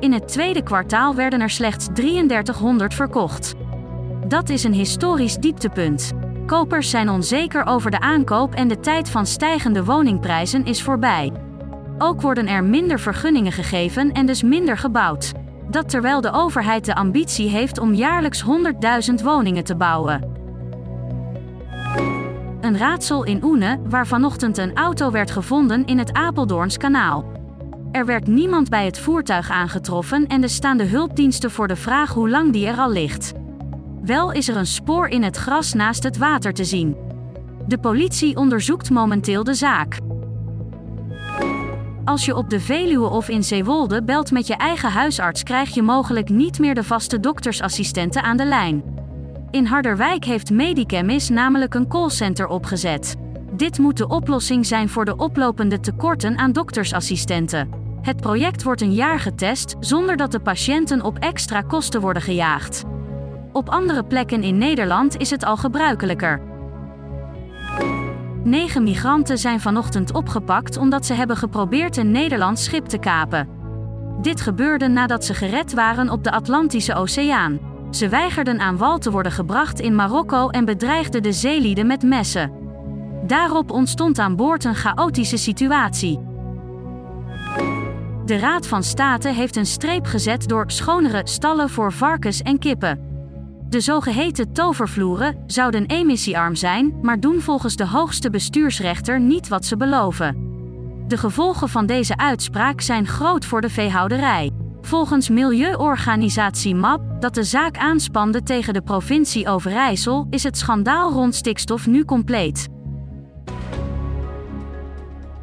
In het tweede kwartaal werden er slechts 3300 verkocht. Dat is een historisch dieptepunt. Kopers zijn onzeker over de aankoop en de tijd van stijgende woningprijzen is voorbij. Ook worden er minder vergunningen gegeven en dus minder gebouwd. Dat terwijl de overheid de ambitie heeft om jaarlijks 100.000 woningen te bouwen. Een raadsel in Oene, waar vanochtend een auto werd gevonden in het Apeldoorns kanaal. Er werd niemand bij het voertuig aangetroffen en de hulpdiensten voor de vraag hoe lang die er al ligt. Wel is er een spoor in het gras naast het water te zien. De politie onderzoekt momenteel de zaak. Als je op de Veluwe of in Zeewolde belt met je eigen huisarts, krijg je mogelijk niet meer de vaste doktersassistenten aan de lijn. In Harderwijk heeft Medicamis namelijk een callcenter opgezet. Dit moet de oplossing zijn voor de oplopende tekorten aan doktersassistenten. Het project wordt een jaar getest zonder dat de patiënten op extra kosten worden gejaagd. Op andere plekken in Nederland is het al gebruikelijker. Negen migranten zijn vanochtend opgepakt omdat ze hebben geprobeerd een Nederlands schip te kapen. Dit gebeurde nadat ze gered waren op de Atlantische Oceaan. Ze weigerden aan wal te worden gebracht in Marokko en bedreigden de zeelieden met messen. Daarop ontstond aan boord een chaotische situatie. De Raad van State heeft een streep gezet door schonere stallen voor varkens en kippen. De zogeheten tovervloeren zouden emissiearm zijn, maar doen volgens de hoogste bestuursrechter niet wat ze beloven. De gevolgen van deze uitspraak zijn groot voor de veehouderij. Volgens milieuorganisatie MAP, dat de zaak aanspande tegen de provincie Overijssel, is het schandaal rond stikstof nu compleet.